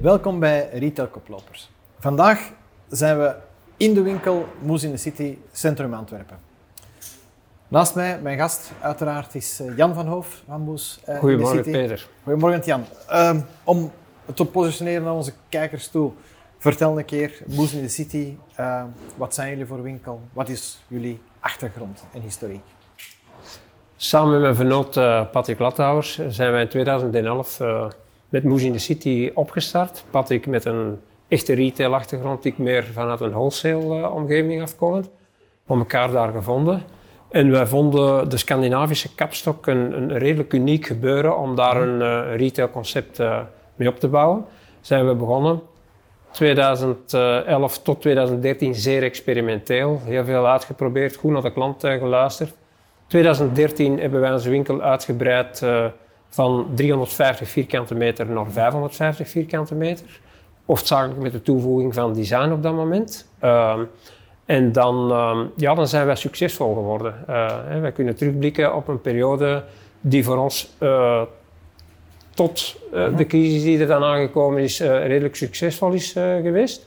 Welkom bij Retail Koplopers. Vandaag zijn we in de winkel Moes in de City, Centrum Antwerpen. Naast mij, mijn gast uiteraard, is eh, Jan van Hoof van Moes uh, Goedemorgen City. Peter. Goedemorgen Jan. Um, om te positioneren naar onze kijkers toe, vertel een keer, Moes in de City, uh, wat zijn jullie voor winkel? Wat is jullie achtergrond en historiek? Samen met mijn vernoot uh, Patrick Lathouwers zijn wij in 2011 uh, met Moes in the City opgestart. Patrick met een echte retail-achtergrond, ik meer vanuit een wholesale-omgeving afkomend. We elkaar daar gevonden. En wij vonden de Scandinavische kapstok een, een redelijk uniek gebeuren om daar een uh, retailconcept uh, mee op te bouwen. Zijn we begonnen. 2011 tot 2013 zeer experimenteel. Heel veel uitgeprobeerd, goed naar de klant geluisterd. 2013 hebben wij onze winkel uitgebreid van 350 vierkante meter naar 550 vierkante meter. Hoofdzakelijk met de toevoeging van design op dat moment. Uh, en dan, uh, ja, dan zijn wij succesvol geworden. Uh, hè, wij kunnen terugblikken op een periode die voor ons uh, tot de crisis die er dan aangekomen is, redelijk succesvol is geweest.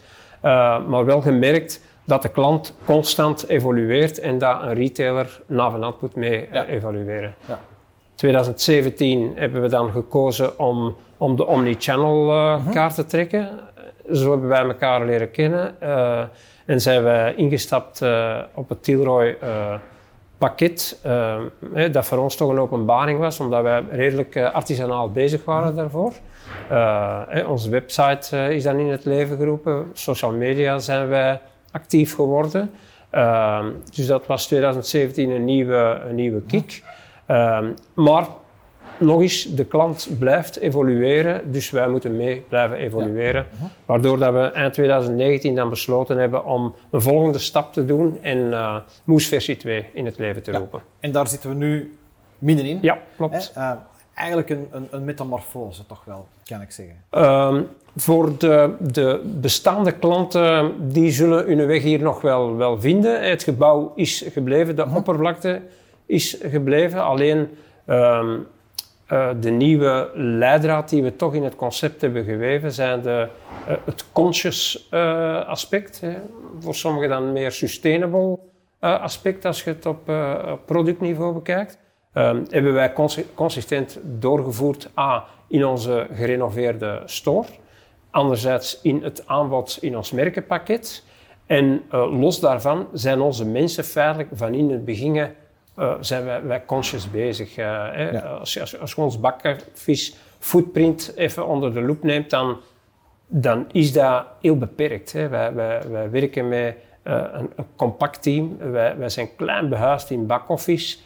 maar wel gemerkt dat de klant constant evolueert en dat een retailer na van moet mee ja. evalueren. Ja. 2017 hebben we dan gekozen om, om de omnichannel uh, kaart te trekken. Zo hebben wij elkaar leren kennen. Uh, en zijn we ingestapt uh, op het Tilroy pakket. dat voor ons toch een openbaring was, omdat wij redelijk artisanaal bezig waren daarvoor. onze website is dan in het leven geroepen. Social media zijn wij actief geworden. dus dat was 2017 een nieuwe, een nieuwe kick. Um, maar nog eens, de klant blijft evolueren, dus wij moeten mee blijven evolueren. Ja. Waardoor dat we eind 2019 dan besloten hebben om een volgende stap te doen en uh, Moes versie 2 in het leven te roepen. En daar zitten we nu middenin. Ja, klopt. Uh, eigenlijk een, een, een, metamorfose toch wel, kan ik zeggen. Um, voor de, de, bestaande klanten, die zullen hun weg hier nog wel, wel vinden. Het gebouw is gebleven, de uh -huh. oppervlakte is gebleven. Alleen um, uh, de nieuwe leidraad die we toch in het concept hebben geweven, zijn de, uh, het conscious uh, aspect. Hè. Voor sommigen dan meer sustainable aspect als je het op productniveau bekijkt. Um, hebben wij cons consistent doorgevoerd A in onze gerenoveerde store. Anderzijds in het aanbod in ons merkenpakket. En los daarvan zijn onze mensen feitelijk van in het begin uh, zijn wij, wij conscious bezig. Uh, ja. als, als, als je ons bakkervis footprint even onder de loep neemt, dan, dan is dat heel beperkt. Hè. Wij, wij, wij werken met uh, een, een, compact team. Wij, wij zijn klein behuisd in backoffice.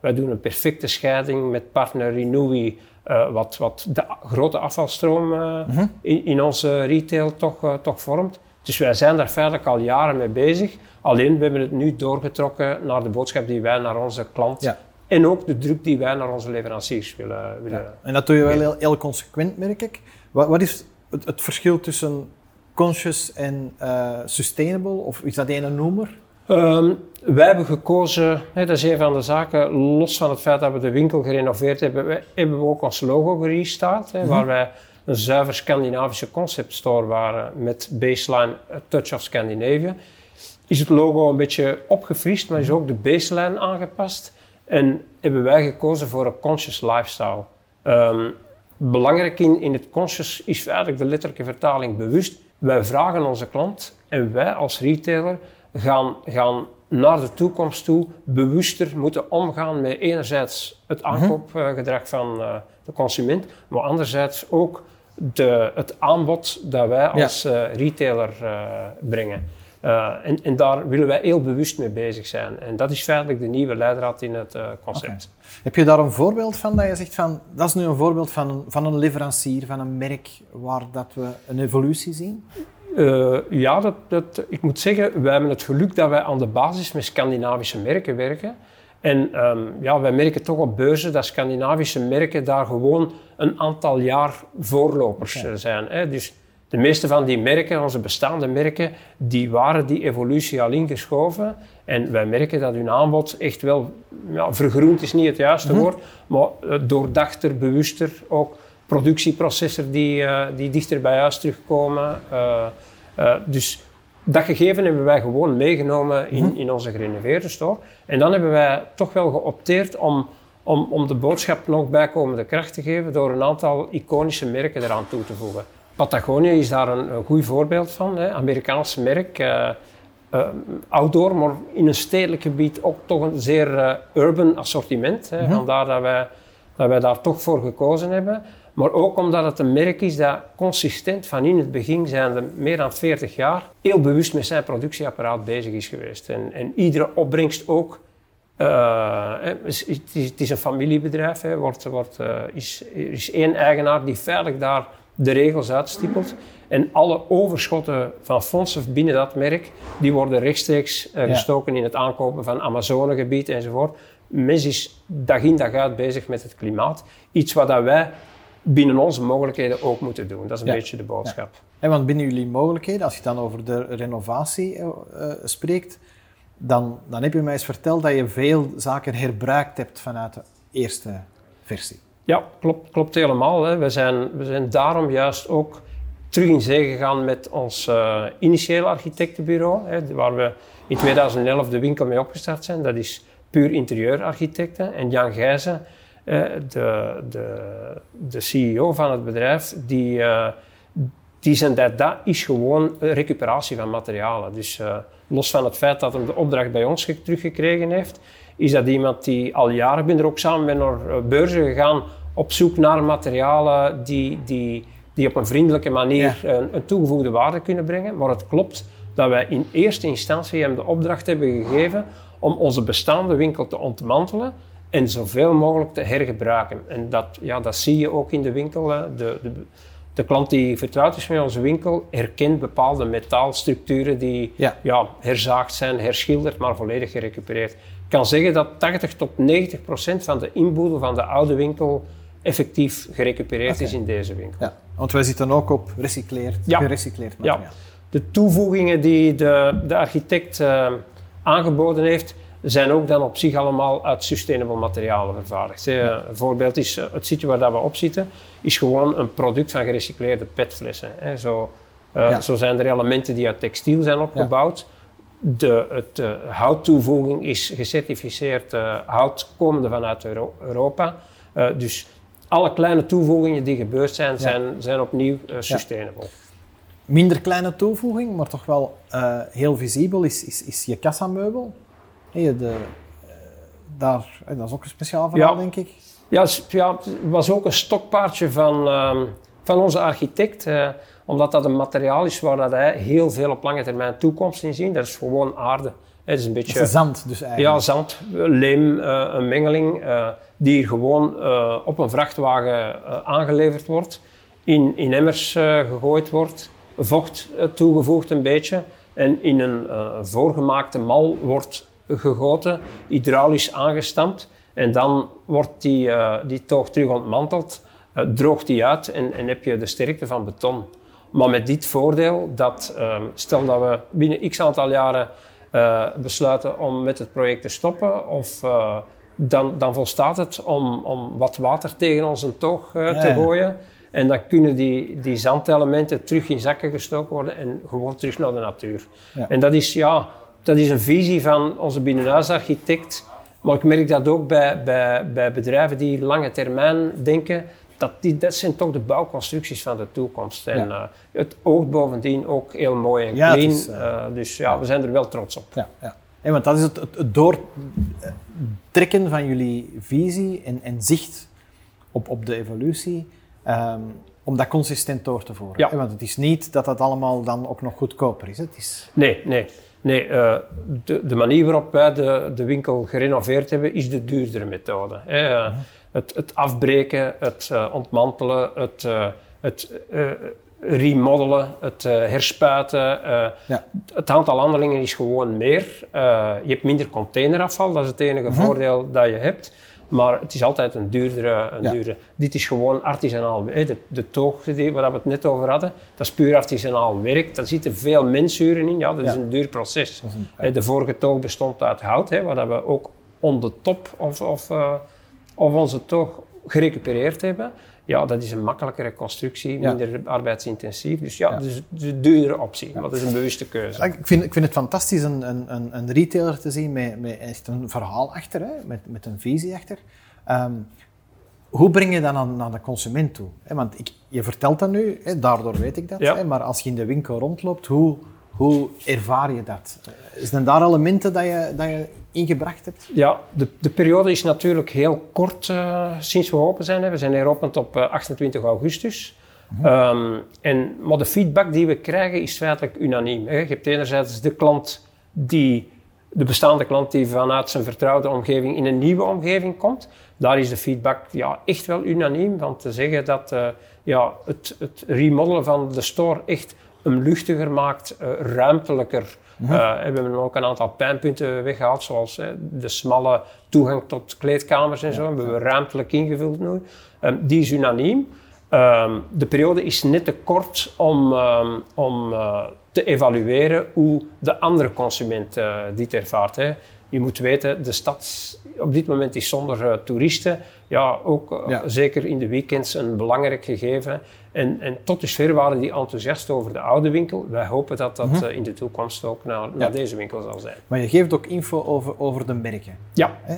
wij doen een perfecte scheiding met partner Renewy, wat, wat de grote afvalstroom -huh. in, in, onze retail toch, toch vormt. Dus wij zijn daar feitelijk al jaren mee bezig. Alleen we hebben het nu doorgetrokken naar de boodschap die wij naar onze klant ja. en ook de druk die wij naar onze leveranciers willen. willen ja. En dat doe je wel heel, heel consequent, merk ik. Wat, wat is het, het, verschil tussen conscious en uh, sustainable? Of is dat een noemer? Um, wij hebben gekozen, hè, dat is een van de zaken, los van het feit dat we de winkel gerenoveerd hebben, wij, hebben we ook ons logo gerestart, hè, mm -hmm. waar wij een zuiver Scandinavische conceptstore waren met baseline Touch of Scandinavia is het logo een beetje opgefrist, maar is ook de baseline aangepast. En hebben wij gekozen voor een conscious lifestyle. Um, belangrijk in, in het conscious is eigenlijk de letterlijke vertaling bewust. Wij vragen onze klant en wij als retailer gaan, gaan naar de toekomst toe bewuster moeten omgaan met enerzijds het mhm. aankoopgedrag van uh, de consument, maar anderzijds ook de, het aanbod dat wij als ja. uh, retailer uh, brengen. Uh, en, en, daar willen wij heel bewust mee bezig zijn. En dat is feitelijk de nieuwe leidraad in het uh, concept. Okay. Heb je daar een voorbeeld van dat je zegt van, dat is nu een voorbeeld van een, van een leverancier, van een merk waar dat we een evolutie zien? Uh, ja, dat, dat, ik moet zeggen, wij hebben het geluk dat wij aan de basis met Scandinavische merken werken. En um, ja, wij merken toch op beurzen dat Scandinavische merken daar gewoon een aantal jaar voorlopers okay. zijn. Hè. Dus de meeste van die merken, onze bestaande merken, die waren die evolutie al ingeschoven. En wij merken dat hun aanbod echt wel, ja, vergroend is niet het juiste mm -hmm. woord, maar doordachter, bewuster ook productieprocessen die, uh, die dichter bij huis terugkomen. dus dat gegeven hebben wij gewoon meegenomen in, mhm. in onze gerenoveerde store. En dan hebben wij toch wel geopteerd om, om, om de boodschap nog bijkomende kracht te geven door een aantal iconische merken eraan toe te voegen. Patagonia is daar een, een goed voorbeeld van. Hè. Amerikaans merk, uh, uh, outdoor, maar in een stedelijk gebied ook toch een zeer uh, urban assortiment. Hè. Mhm. Vandaar dat wij, dat wij daar toch voor gekozen hebben. Maar ook omdat het een merk is dat consistent van in het begin zijn meer dan 40 jaar heel bewust met zijn productieapparaat bezig is geweest. En, en iedere opbrengst ook. Uh, het, is, het, is, een familiebedrijf, hè, wordt, wordt, uh, is, er is één eigenaar die veilig daar de regels uitstippelt. En alle overschotten van fondsen binnen dat merk, die worden rechtstreeks uh, gestoken in het aankopen van Amazonegebied enzovoort. Mens is dag in dag uit bezig met het klimaat. Iets wat dat wij binnen onze mogelijkheden ook moeten doen. Dat is een beetje de boodschap. Ja. En want binnen jullie mogelijkheden, als je dan over de renovatie uh, spreekt, dan, dan heb je mij eens verteld dat je veel zaken herbruikt hebt vanuit de eerste versie. Ja, klopt, klopt helemaal. Hè. We, zijn, we zijn daarom juist ook terug in zee gegaan met ons uh, initiële architectenbureau, hè, waar we in 2011 de winkel mee opgestart zijn. Dat is puur interieurarchitecten. En Jan Gijzen, uh, de, de, de CEO van het bedrijf, die, uh, die zijn dat, dat is gewoon recuperatie van materialen. Dus los van het feit dat hij de opdracht bij ons teruggekregen heeft, is dat iemand die al jaren, ben er ook samen met naar beurzen gegaan op zoek naar materialen die, die, die op een vriendelijke manier een, een, toegevoegde waarde kunnen brengen. Maar het klopt dat wij in eerste instantie hem de opdracht hebben gegeven om onze bestaande winkel te ontmantelen en zoveel mogelijk te hergebruiken. En dat, ja, dat zie je ook in de winkel. De, de, de klant die vertrouwd is met onze winkel herkent bepaalde metaalstructuren die ja. ja. herzaagd zijn, herschilderd, maar volledig gerecupereerd. Ik kan zeggen dat 80 tot 90 procent van de inboedel van de oude winkel effectief gerecupereerd is in deze winkel. Ja, want wij zitten ook op recycleerd, ja. gerecycleerd materiaal. Ja. De toevoegingen die de, de architect uh, aangeboden heeft, zijn ook dan op zich allemaal uit sustainable materialen vervaardigd. Een voorbeeld is eh, het sitje waar we op zitten, is gewoon een product van gerecycleerde petflessen. Zo, uh, zo zijn er elementen die uit textiel zijn opgebouwd. De het, uh, houttoevoeging is gecertificeerd hout komende vanuit Europa. dus alle kleine toevoegingen die gebeurd zijn, zijn, zijn opnieuw uh, sustainable. Minder kleine toevoeging, maar toch wel uh, heel visibel, is, is, is je kassameubel. Hey, de, uh, daar, dat is ook een speciaal verhaal, denk ik. Ja, ja, het was ook een stokpaardje van, uh, van onze architect. omdat dat een materiaal is waar dat hij heel veel op lange termijn toekomst in ziet. Dat is gewoon aarde. Het is een beetje... Is zand dus eigenlijk? Ja, zand, leem, een mengeling die hier gewoon uh, op een vrachtwagen uh, aangeleverd wordt, in, in emmers uh, gegooid wordt, vocht toegevoegd een beetje en in een voorgemaakte mal wordt gegoten, hydraulisch aangestampt en dan wordt die, die toog terug ontmanteld, droogt die uit en, en heb je de sterkte van beton. Maar met dit voordeel dat, ehm, stel dat we binnen x aantal jaren besluiten om met het project te stoppen of dan, dan volstaat het om, om wat water tegen onze toog uh, te gooien. En dan kunnen die, die zandelementen terug in zakken gestoken worden en gewoon terug naar de natuur. En dat is, ja, dat is een visie van onze binnenhuisarchitect. Maar ik merk dat ook bij, bij, bij bedrijven die lange termijn denken. Dat, die, dat zijn toch de bouwconstructies van de toekomst. En uh, het oogt bovendien ook heel mooi en clean. Is, uh, dus ja, we zijn er wel trots op. Ja, ja. En want dat is het, het, doortrekken van jullie visie en, en zicht op, op de evolutie, um, om dat consistent door te voeren. Ja. Want het is niet dat dat allemaal dan ook nog goedkoper is. Het is... Nee, nee. Nee, uh, de, de, manier waarop wij de, de winkel gerenoveerd hebben, is de duurdere methode. Hè. Uh, het, het, afbreken, het uh, ontmantelen, het, het remodelen, het uh, herspuiten. Uh, ja. Het aantal handelingen is gewoon meer. Uh, je hebt minder containerafval, dat is het enige mhm. voordeel dat je hebt. Maar het is altijd een duurdere. Een duurdere. Dit is gewoon artisanaal. De, de toog waar we het net over hadden, dat is puur artisanaal werk. Daar zitten veel mensuren in. Ja, dat is een duur proces. Een, de vorige toog bestond uit hout, hè, waar we ook on the top of, of, of onze toog gerecupereerd hebben, ja, dat is een makkelijkere constructie, minder arbeidsintensief. Dus ja, dus de duurdere optie, maar dat is een bewuste keuze. Ik vind, ik vind het fantastisch een, een, een retailer te zien met, met echt een verhaal achter, hè, met, met een visie achter. Ehm, hoe breng je dat aan, naar de consument toe? Want ik, je vertelt dat nu, daardoor weet ik dat. Maar als je in de winkel rondloopt, hoe, hoe ervaar je dat? Zijn daar elementen dat je, dat je ingebracht hebt? Ja, de, de periode is natuurlijk heel kort uh, sinds we open zijn. We zijn heropend op 28 eh, augustus. Mhm. um, en, maar de feedback die we krijgen is feitelijk unaniem. Hè. Je hebt enerzijds de klant die, de bestaande klant die vanuit zijn vertrouwde omgeving in een nieuwe omgeving komt. Daar is de feedback ja, echt wel unaniem. Want te zeggen dat uh, ja, het, het remodelen van de store echt hem luchtiger maakt, uh, ruimtelijker. Uh, we hebben ook een aantal pijnpunten weggehaald, zoals de smalle toegang tot kleedkamers en zo. Ja, hebben we ruimtelijk ingevuld nu. Um, die is unaniem. Um, de periode is net te kort om, um, om uh, te evalueren hoe de andere consument dit ervaart. Hè. Je moet weten, de stad op dit moment is zonder toeristen. Ja, ook ja. zeker in de weekends een belangrijk gegeven. En, en tot dusver waren die enthousiast over de oude winkel. Wij hopen dat dat mm -hmm. in de toekomst ook naar, ja. naar, deze winkel zal zijn. Maar je geeft ook info over, over de merken. Ja. Hè?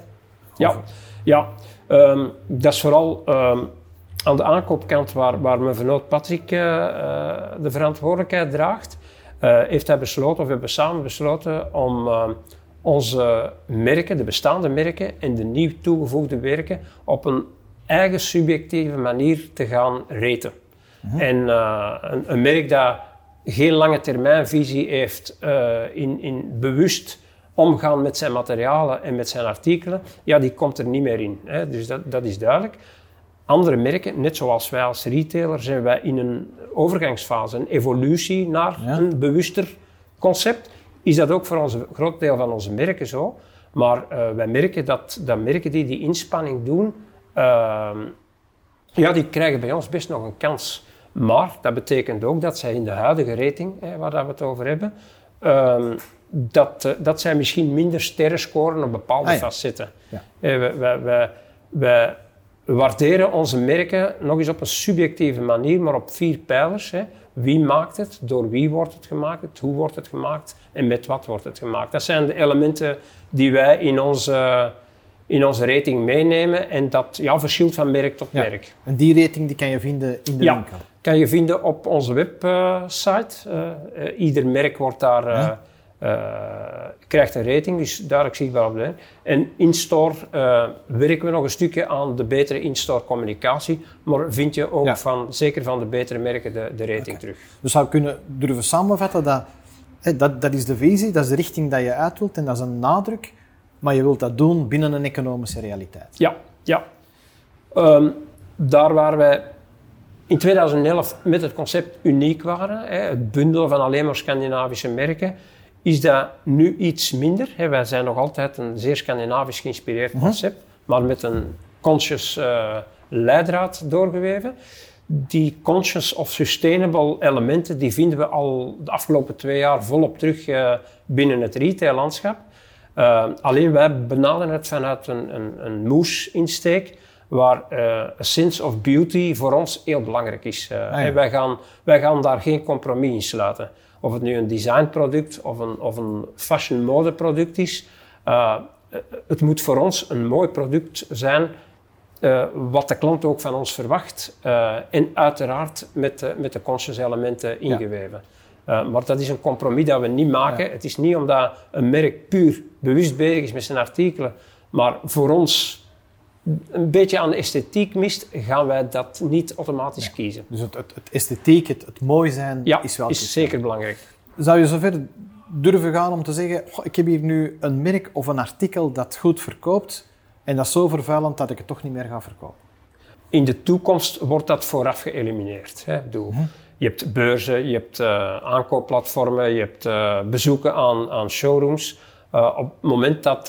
Ja. ja. Um, dat is vooral aan de aankoopkant, waar, waar mijn vernoot Patrick uh, de verantwoordelijkheid draagt, uh, heeft hij besloten, of we hebben samen besloten, om uh, onze merken, de bestaande merken en de nieuw toegevoegde merken, op een eigen subjectieve manier te gaan reten. Mhm. En een, een, merk dat geen lange termijnvisie heeft in, in bewust omgaan met zijn materialen en met zijn artikelen, ja, die komt er niet meer in. Hè. Dus dat, dat is duidelijk andere merken, net zoals wij als retailer, zijn wij in een overgangsfase, een evolutie naar een bewuster concept. Is dat ook voor een groot deel van onze merken zo? Maar uh, wij merken dat, dat merken die die inspanning doen, uh, ja, die krijgen bij ons best nog een kans. Maar dat betekent ook dat zij in de huidige rating, hè, waar dat we het over hebben, uh, dat, uh, dat zij misschien minder sterren scoren op bepaalde ah, ja. facetten. Ja. wij we waarderen onze merken nog eens op een subjectieve manier, maar op vier pijlers. Hè. Wie maakt het? Door wie wordt het gemaakt? Hoe wordt het gemaakt? En met wat wordt het gemaakt? Dat zijn de elementen die wij in onze, in onze rating meenemen. En dat ja, verschilt van merk tot ja. merk. En die rating die kan je vinden in de ja, winkel? kan je vinden op onze website. Uh, uh, ieder merk wordt daar... Uh, krijgt een rating, dus duidelijk zichtbaar op de. En in-store uh, werken we nog een stukje aan de betere in-store communicatie, maar vind je ook ja. van, zeker van de betere merken de, de rating okay. terug. Dus zou kunnen durven samenvatten dat, dat dat is de visie, dat is de richting dat je uit wilt en dat is een nadruk, maar je wilt dat doen binnen een economische realiteit. Ja, ja. Um, daar waar wij in 2011 met het concept uniek waren, hè, het bundelen van alleen maar Scandinavische merken, is dat nu iets minder. Hè. Wij zijn nog altijd een zeer Scandinavisch geïnspireerd mhm. concept, uh maar met een conscious uh, leidraad doorgeweven. Die conscious of sustainable elementen die vinden we al de afgelopen twee jaar volop terug uh, binnen het retaillandschap. Uh, alleen wij benaderen het vanuit een, een, een moes-insteek, waar a sense of beauty voor ons heel belangrijk is. Ah, ja. wij, gaan, wij gaan daar geen compromis in sluiten. Of het nu een designproduct of een, of een fashion mode product is. Uh, het moet voor ons een mooi product zijn uh, wat de klant ook van ons verwacht. Uh, en uiteraard met de, met de conscious elementen ingeweven. Ja. maar dat is een compromis dat we niet maken. Ja. Het is niet omdat een merk puur bewust bezig is met zijn artikelen, maar voor ons een beetje aan de esthetiek mist, gaan wij dat niet automatisch kiezen. Dus het, het, het esthetiek, het, het, mooi zijn, ja, is wel is zeker belangrijk. Zou je zover durven gaan om te zeggen, oh, ik heb hier nu een merk of een artikel dat goed verkoopt en dat is zo vervuilend dat ik het toch niet meer ga verkopen? In de toekomst wordt dat vooraf geëlimineerd. Hè? Bedoel, hm. Je hebt beurzen, je hebt uh, aankoopplatformen, je hebt uh, bezoeken aan, aan showrooms. Uh, op het moment dat,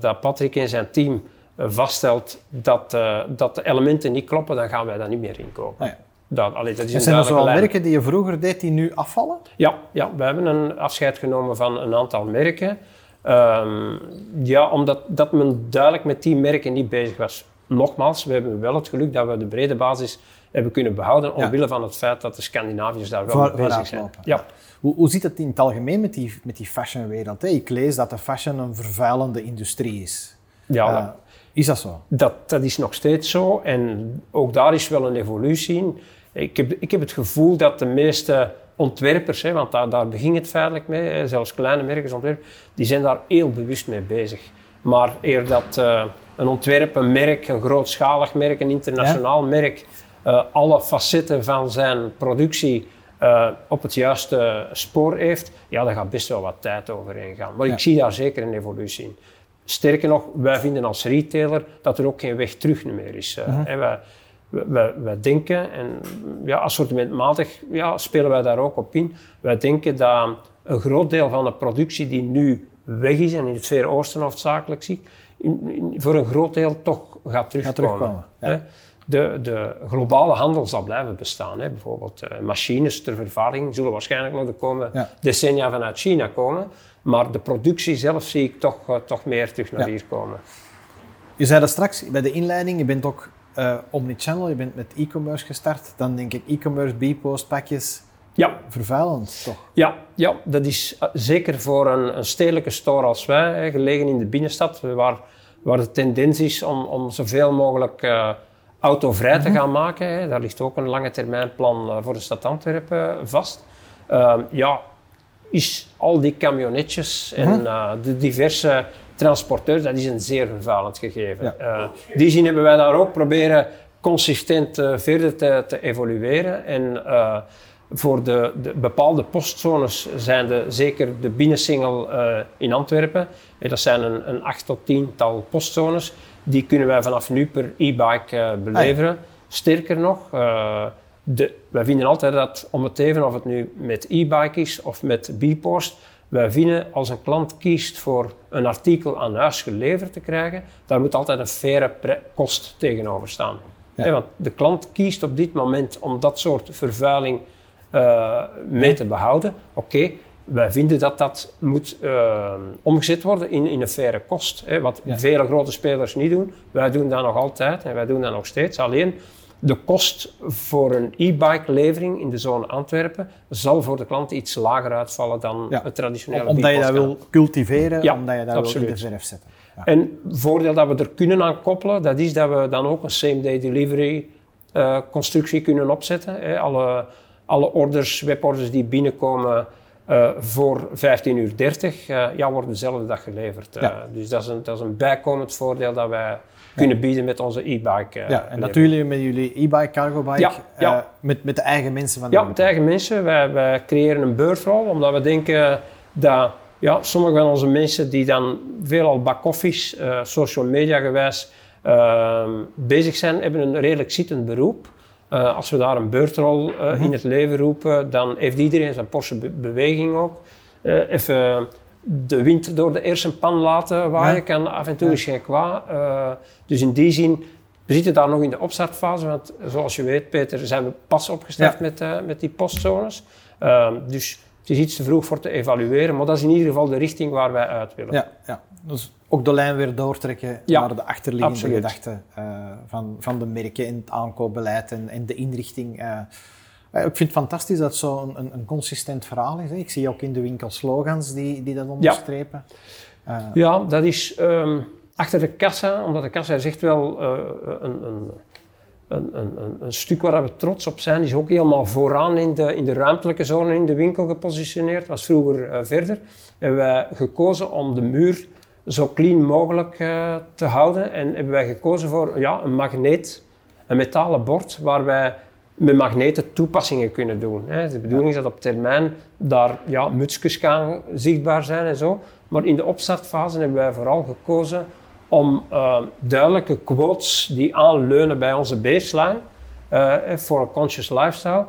dat Patrick en zijn team vaststelt dat, uh, dat de elementen niet kloppen, dan gaan wij dat niet meer inkopen. Ah ja. Dat, allee, dat is en zijn er zoal merken die je vroeger deed die nu afvallen? Ja, ja, we hebben een afscheid genomen van een aantal merken. Um, ja, omdat dat men duidelijk met die merken niet bezig was. nogmaals, we hebben wel het geluk dat we de brede basis hebben kunnen behouden, omwille van het feit dat de Scandinaviërs daar wel Voor- mee bezig zijn. lopen. Ja. Hoe, hoe zit het in het algemeen met die, met die fashionwereld? hè? Ik lees dat de fashion een vervuilende industrie is. Ja, Eh, is dat zo? Dat, dat is nog steeds zo en ook daar is wel een evolutie in. Ik heb, ik heb het gevoel dat de meeste ontwerpers, hè, want daar, daar begint het feitelijk mee, hè, zelfs kleine merkensontwerpers, die zijn daar heel bewust mee bezig. Maar eer dat eh, een ontwerp, een merk, een grootschalig merk, een internationaal merk, eh, alle facetten van zijn productie eh, op het juiste spoor heeft, ja, daar gaat best wel wat tijd overheen gaan. Maar Ja. ik zie daar zeker een evolutie in. Sterker nog, wij vinden als retailer dat er ook geen weg terug meer is. Eh, Mhm. hè, wij, wij, wij denken, en ja, assortimentmatig ja, spelen wij daar ook op in, wij denken dat een groot deel van de productie die nu weg is, en in het Verre Oosten hoofdzakelijk zie, ik, in, in- voor een groot deel toch gaat terugkomen. terugkomen, ja. Hè. De, de globale handel zal blijven bestaan. Hè. Bijvoorbeeld eh, machines ter vervaardiging zullen waarschijnlijk nog de komende Ja. decennia vanuit China komen. Maar de productie zelf zie ik toch, eh, toch meer terug naar Ja. hier komen. Je zei dat straks bij de inleiding, je bent ook eh omnichannel, je bent met e-commerce gestart. Dan denk ik e-commerce, b-post, pakjes, Ja, vervuilend toch? Ja, ja dat is eh, zeker voor een, een stedelijke store als wij, hè, gelegen in de binnenstad, waar, waar de tendens is om, om zoveel mogelijk autovrij te gaan maken. Hè. Daar ligt ook een lange termijn plan voor de stad Antwerpen vast. Ehm, ja, is al die camionetjes en eh, de diverse transporteurs, dat is een zeer vervuilend gegeven. Ja. Eh, in die zin hebben wij daar ook proberen consistent eh, verder te, te evolueren. En voor de, de bepaalde postzones zijn de, zeker de binnensingel in Antwerpen. Eh, dat zijn een, een acht tot tiental postzones. Die kunnen wij vanaf nu per e-bike eh, beleveren. Sterker nog, de, wij vinden altijd dat om het even of het nu met e-bike is of met b-post, wij vinden als een klant kiest voor een artikel aan huis geleverd te krijgen, daar moet altijd een faire kost tegenover staan. Ja. Want de klant kiest op dit moment om dat soort vervuiling eh, mee te behouden. Oké, wij vinden dat dat moet eh, omgezet worden in, in een faire kost. Wat Ja. vele grote spelers niet doen. Wij doen dat nog altijd en wij doen dat nog steeds. Alleen de kost voor een e-bike levering in de zone Antwerpen zal voor de klant iets lager uitvallen dan Ja. het traditionele Omdat je dat wil cultiveren, Ja, omdat je dat wil in absoluut. de verf zetten. Ja. En het voordeel dat we er kunnen aan koppelen, dat is dat we dan ook een same-day delivery eh, constructie kunnen opzetten. Hè. Alle, alle orders, weborders die binnenkomen eh, voor 15.30 uur, 30, eh, ja, worden dezelfde dag geleverd. Dus dat is, een, dat is een bijkomend voordeel dat wij kunnen bieden met onze e-bike. eh, ja, en natuurlijk met jullie e-bike, cargo bike, Ja, ja. eh, met, met de eigen mensen van de Ja, met eigen mensen. Wij, wij creëren een beurtrol, omdat we denken dat ja, sommige van onze mensen die dan veelal back-office, eh, social media gewijs ehm, bezig zijn, hebben een redelijk zittend beroep. Eh, als we daar een beurtrol eh, Mhm. in het leven roepen, dan heeft iedereen zijn Porsche be- beweging ook. Even de wind door de eerste pan laten waaien, Ja. kan af en toe is geen kwaad. Eh, dus in die zin, we zitten daar nog in de opstartfase, want zoals je weet, Peter, zijn we pas opgestart met, eh, met die postzones. Ehm, dus het is iets te vroeg voor te evalueren, maar dat is in ieder geval de richting waar wij uit willen. Ja, ja. Dus ook de lijn weer doortrekken Ja, naar de achterliggende gedachten eh, van, van de merken en het aankoopbeleid en, en de inrichting. Eh, ik vind het fantastisch dat het zo'n een, een consistent verhaal is. Hè. Ik zie ook in de winkel slogans die, die dat onderstrepen. Eh, Ja, dat is ehm, achter de kassa, omdat de kassa is echt wel eh, een, een, een, een, een- stuk waar we trots op zijn. Die is ook helemaal vooraan in de, in de ruimtelijke zone in de winkel gepositioneerd. was vroeger verder. Hebben wij gekozen om de muur zo clean mogelijk te houden. En hebben wij gekozen voor ja, een magneet, een metalen bord, waar wij met magneten toepassingen kunnen doen. Hè. De bedoeling is dat op termijn daar ja, mutsjes gaan zichtbaar zijn en zo. Maar in de opstartfase hebben wij vooral gekozen om eh, duidelijke quotes die aanleunen bij onze baseline eh, voor een conscious lifestyle.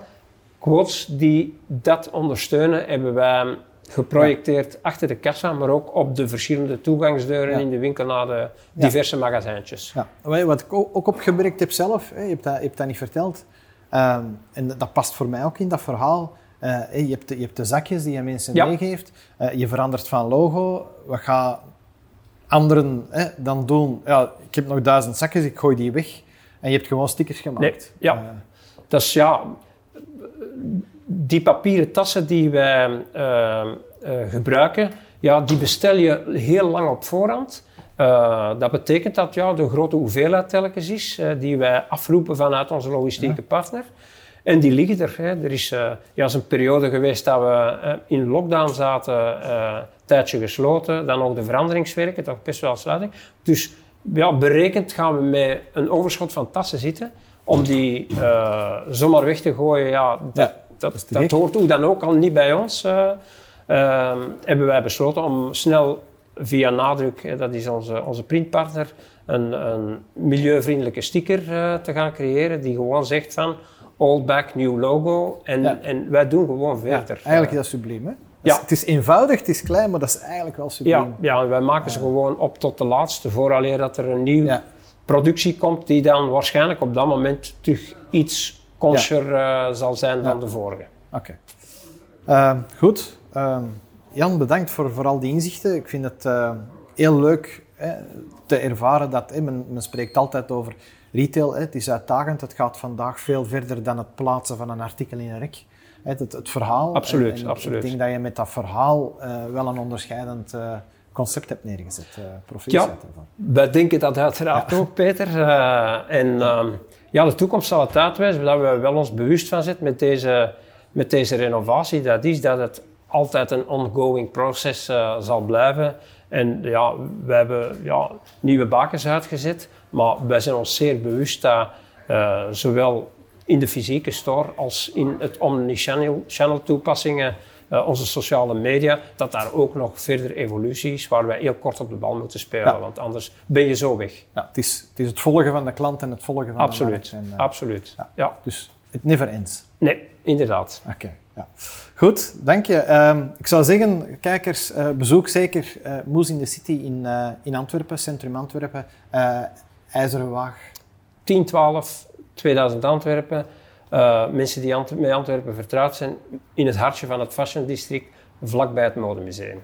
Quotes die dat ondersteunen hebben wij geprojecteerd achter de kassa, maar ook op de verschillende toegangsdeuren Ja. in de winkel naar de Ja. diverse magazijntjes. Ja. Wat ik ook opgemerkt heb zelf, hè, je, hebt dat, je hebt dat niet verteld, ehm, en dat past voor mij ook in dat verhaal. Eh, je, hebt de, je hebt de zakjes die je mensen Ja. meegeeft, Eh, je verandert van logo, wat gaat anderen hè, dan doen, ja, ik heb nog duizend zakjes, ik gooi die weg. En je hebt gewoon stickers gemaakt. Nee, ja. Eh, Dat is ja, die papieren tassen die wij eh, eh, gebruiken, ja, die bestel je heel lang op voorhand. Eh, dat betekent dat ja, de grote hoeveelheid telkens is eh, die wij afroepen vanuit onze logistieke partner. En die liggen er. Hè. Er is, eh, ja, is een periode geweest dat we in lockdown zaten, een tijdje gesloten, dan ook de veranderingswerken, toch best wel sluiting. Dus ja, berekend gaan we met een overschot van tassen zitten. Om die zomaar weg te gooien, ja, dat, Ja, dat, dat gek. hoort ook dan ook al niet bij ons. Eh. Ehm, hebben wij besloten om snel via nadruk, dat is onze, onze printpartner, een, een milieuvriendelijke sticker eh, te gaan creëren die gewoon zegt van old back, new logo en, Ja. en wij doen gewoon ja, verder. eigenlijk is dat subliem. Hè? Ja. Het is eenvoudig, het is klein, maar dat is eigenlijk wel subliem. ja, ja, wij maken ze gewoon op tot de laatste, vooraleer dat er een nieuw Ja. productie komt die dan waarschijnlijk op dat moment terug iets conscier eh, zal zijn dan de vorige. Oké. Ehm, goed. Ehm, Jan, bedankt voor, voor al die inzichten. Ik vind het eh, heel leuk hè, te ervaren dat hè, men, men spreekt altijd over retail. Hè. Het is uitdagend. Het gaat vandaag veel verder dan het plaatsen van een artikel in een rek. Het, het verhaal. Absoluut, En- en absoluut. Ik denk dat je met dat verhaal eh, wel een onderscheidend eh, concept hebt neergezet. Uh, Proficiat ervoor. Wij denken dat uiteraard ook, Peter. Eh, en ehm, ja, de toekomst zal het uitwijzen, dat we wel ons bewust van zijn met deze, met deze renovatie. Dat is dat het altijd een ongoing proces eh, zal blijven. En ja, we hebben ja, nieuwe bakens uitgezet, maar wij zijn ons zeer bewust dat eh, zowel in de fysieke store als in het omnichannel channel toepassingen, eh, onze sociale media, dat daar ook nog verder evolutie is waar wij heel kort op de bal moeten spelen, Ja. want anders ben je zo weg. Ja, het, is, het is het volgen van de klant en het volgen van de Absoluut, markt. En, eh, absoluut. ja. Ja. Dus het never ends. nee, inderdaad. Oké, ja. Goed, dank je. Ehm, ik zou zeggen, kijkers, eh, bezoek zeker eh Moes in the City in, eh, in Antwerpen, Centrum Antwerpen. IJzeren Waag. 10, 12, 2000 Antwerpen. Mensen die met Antwerpen vertrouwd zijn, in het hartje van het Fashion District, vlakbij het Modemuseum.